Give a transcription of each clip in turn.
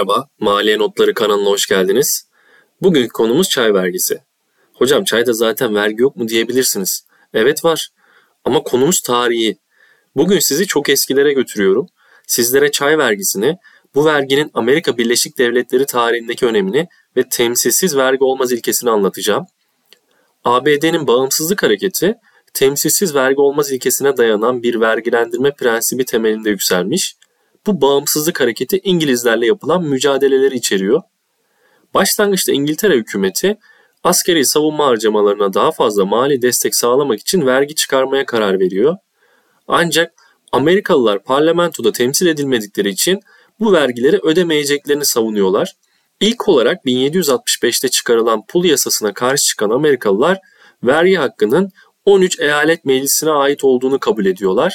Merhaba, Maliye Notları kanalına hoş geldiniz. Bugün konumuz çay vergisi. Hocam çayda zaten vergi yok mu diyebilirsiniz. Evet var ama konumuz tarihi. Bugün sizi çok eskilere götürüyorum. Sizlere çay vergisini, bu verginin Amerika Birleşik Devletleri tarihindeki önemini ve temsilsiz vergi olmaz ilkesini anlatacağım. ABD'nin bağımsızlık hareketi, temsilsiz vergi olmaz ilkesine dayanan bir vergilendirme prensibi temelinde yükselmiş bu bağımsızlık hareketi İngilizlerle yapılan mücadeleleri içeriyor. Başlangıçta İngiltere hükümeti askeri savunma harcamalarına daha fazla mali destek sağlamak için vergi çıkarmaya karar veriyor. Ancak Amerikalılar parlamentoda temsil edilmedikleri için bu vergileri ödemeyeceklerini savunuyorlar. İlk olarak 1765'te çıkarılan pul yasasına karşı çıkan Amerikalılar vergi hakkının 13 eyalet meclisine ait olduğunu kabul ediyorlar.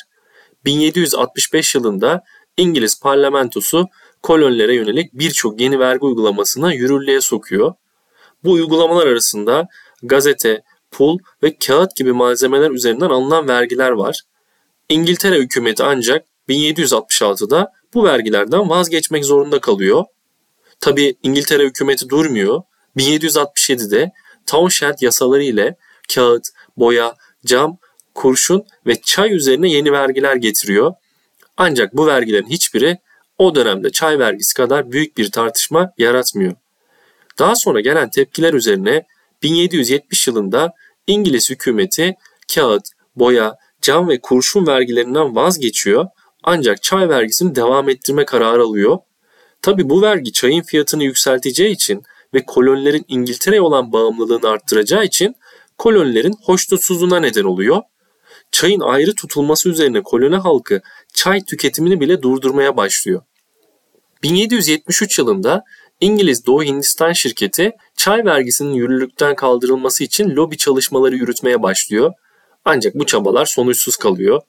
1765 yılında İngiliz parlamentosu kolonilere yönelik birçok yeni vergi uygulamasına yürürlüğe sokuyor. Bu uygulamalar arasında gazete, pul ve kağıt gibi malzemeler üzerinden alınan vergiler var. İngiltere hükümeti ancak 1766'da bu vergilerden vazgeçmek zorunda kalıyor. Tabi İngiltere hükümeti durmuyor. 1767'de Townshend yasaları ile kağıt, boya, cam, kurşun ve çay üzerine yeni vergiler getiriyor. Ancak bu vergilerin hiçbiri o dönemde çay vergisi kadar büyük bir tartışma yaratmıyor. Daha sonra gelen tepkiler üzerine 1770 yılında İngiliz hükümeti kağıt, boya, cam ve kurşun vergilerinden vazgeçiyor ancak çay vergisini devam ettirme kararı alıyor. Tabi bu vergi çayın fiyatını yükselteceği için ve kolonilerin İngiltere'ye olan bağımlılığını arttıracağı için kolonilerin hoşnutsuzluğuna neden oluyor çayın ayrı tutulması üzerine koloni halkı çay tüketimini bile durdurmaya başlıyor. 1773 yılında İngiliz Doğu Hindistan şirketi çay vergisinin yürürlükten kaldırılması için lobi çalışmaları yürütmeye başlıyor. Ancak bu çabalar sonuçsuz kalıyor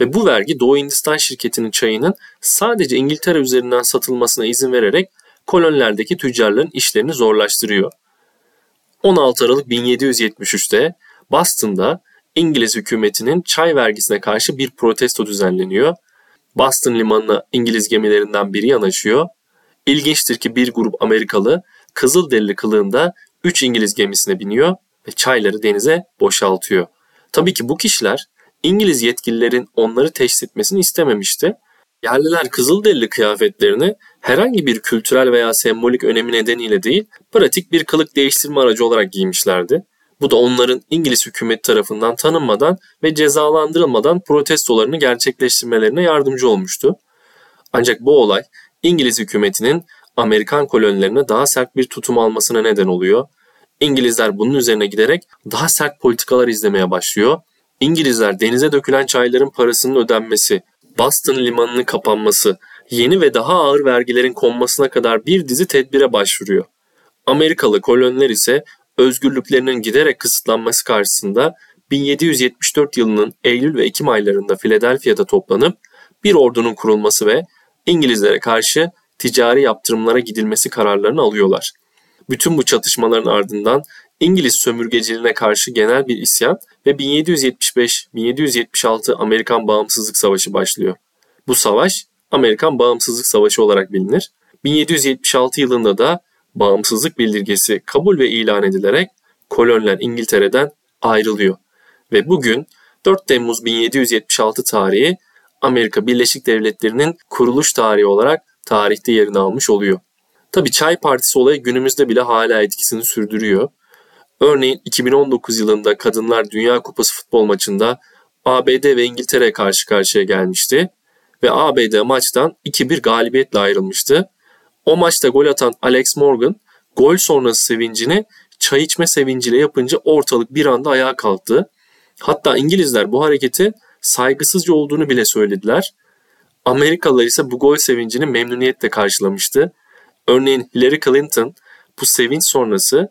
ve bu vergi Doğu Hindistan şirketinin çayının sadece İngiltere üzerinden satılmasına izin vererek kolonilerdeki tüccarların işlerini zorlaştırıyor. 16 Aralık 1773'te Boston'da İngiliz hükümetinin çay vergisine karşı bir protesto düzenleniyor. Boston limanına İngiliz gemilerinden biri yanaşıyor. İlginçtir ki bir grup Amerikalı Kızılderili kılığında 3 İngiliz gemisine biniyor ve çayları denize boşaltıyor. Tabii ki bu kişiler İngiliz yetkililerin onları teşhis etmesini istememişti. Yerliler Kızılderili kıyafetlerini herhangi bir kültürel veya sembolik önemi nedeniyle değil, pratik bir kılık değiştirme aracı olarak giymişlerdi. Bu da onların İngiliz hükümet tarafından tanınmadan ve cezalandırılmadan protestolarını gerçekleştirmelerine yardımcı olmuştu. Ancak bu olay İngiliz hükümetinin Amerikan kolonilerine daha sert bir tutum almasına neden oluyor. İngilizler bunun üzerine giderek daha sert politikalar izlemeye başlıyor. İngilizler denize dökülen çayların parasının ödenmesi, Boston limanının kapanması, yeni ve daha ağır vergilerin konmasına kadar bir dizi tedbire başvuruyor. Amerikalı koloniler ise özgürlüklerinin giderek kısıtlanması karşısında 1774 yılının Eylül ve Ekim aylarında Philadelphia'da toplanıp bir ordunun kurulması ve İngilizlere karşı ticari yaptırımlara gidilmesi kararlarını alıyorlar. Bütün bu çatışmaların ardından İngiliz sömürgeciliğine karşı genel bir isyan ve 1775-1776 Amerikan Bağımsızlık Savaşı başlıyor. Bu savaş Amerikan Bağımsızlık Savaşı olarak bilinir. 1776 yılında da bağımsızlık bildirgesi kabul ve ilan edilerek koloniler İngiltere'den ayrılıyor. Ve bugün 4 Temmuz 1776 tarihi Amerika Birleşik Devletleri'nin kuruluş tarihi olarak tarihte yerini almış oluyor. Tabi Çay Partisi olayı günümüzde bile hala etkisini sürdürüyor. Örneğin 2019 yılında Kadınlar Dünya Kupası futbol maçında ABD ve İngiltere karşı karşıya gelmişti ve ABD maçtan 2-1 galibiyetle ayrılmıştı. O maçta gol atan Alex Morgan gol sonrası sevincini çay içme sevinciyle yapınca ortalık bir anda ayağa kalktı. Hatta İngilizler bu hareketi saygısızca olduğunu bile söylediler. Amerikalılar ise bu gol sevincini memnuniyetle karşılamıştı. Örneğin Hillary Clinton bu sevinç sonrası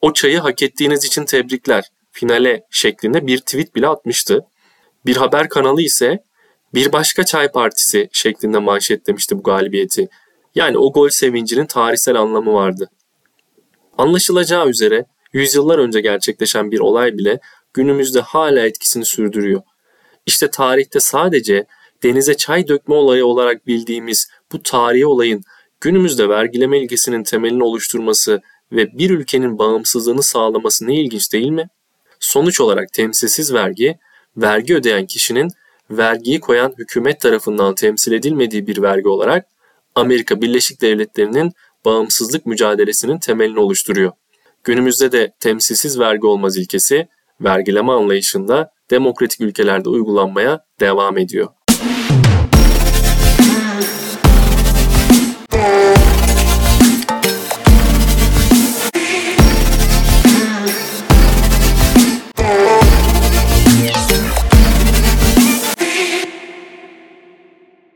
o çayı hak ettiğiniz için tebrikler finale şeklinde bir tweet bile atmıştı. Bir haber kanalı ise bir başka çay partisi şeklinde manşetlemişti bu galibiyeti. Yani o gol sevincinin tarihsel anlamı vardı. Anlaşılacağı üzere yüzyıllar önce gerçekleşen bir olay bile günümüzde hala etkisini sürdürüyor. İşte tarihte sadece denize çay dökme olayı olarak bildiğimiz bu tarihi olayın Günümüzde vergileme ilgesinin temelini oluşturması ve bir ülkenin bağımsızlığını sağlaması ne ilginç değil mi? Sonuç olarak temsilsiz vergi, vergi ödeyen kişinin vergiyi koyan hükümet tarafından temsil edilmediği bir vergi olarak Amerika Birleşik Devletleri'nin bağımsızlık mücadelesinin temelini oluşturuyor. Günümüzde de temsilsiz vergi olmaz ilkesi vergileme anlayışında demokratik ülkelerde uygulanmaya devam ediyor.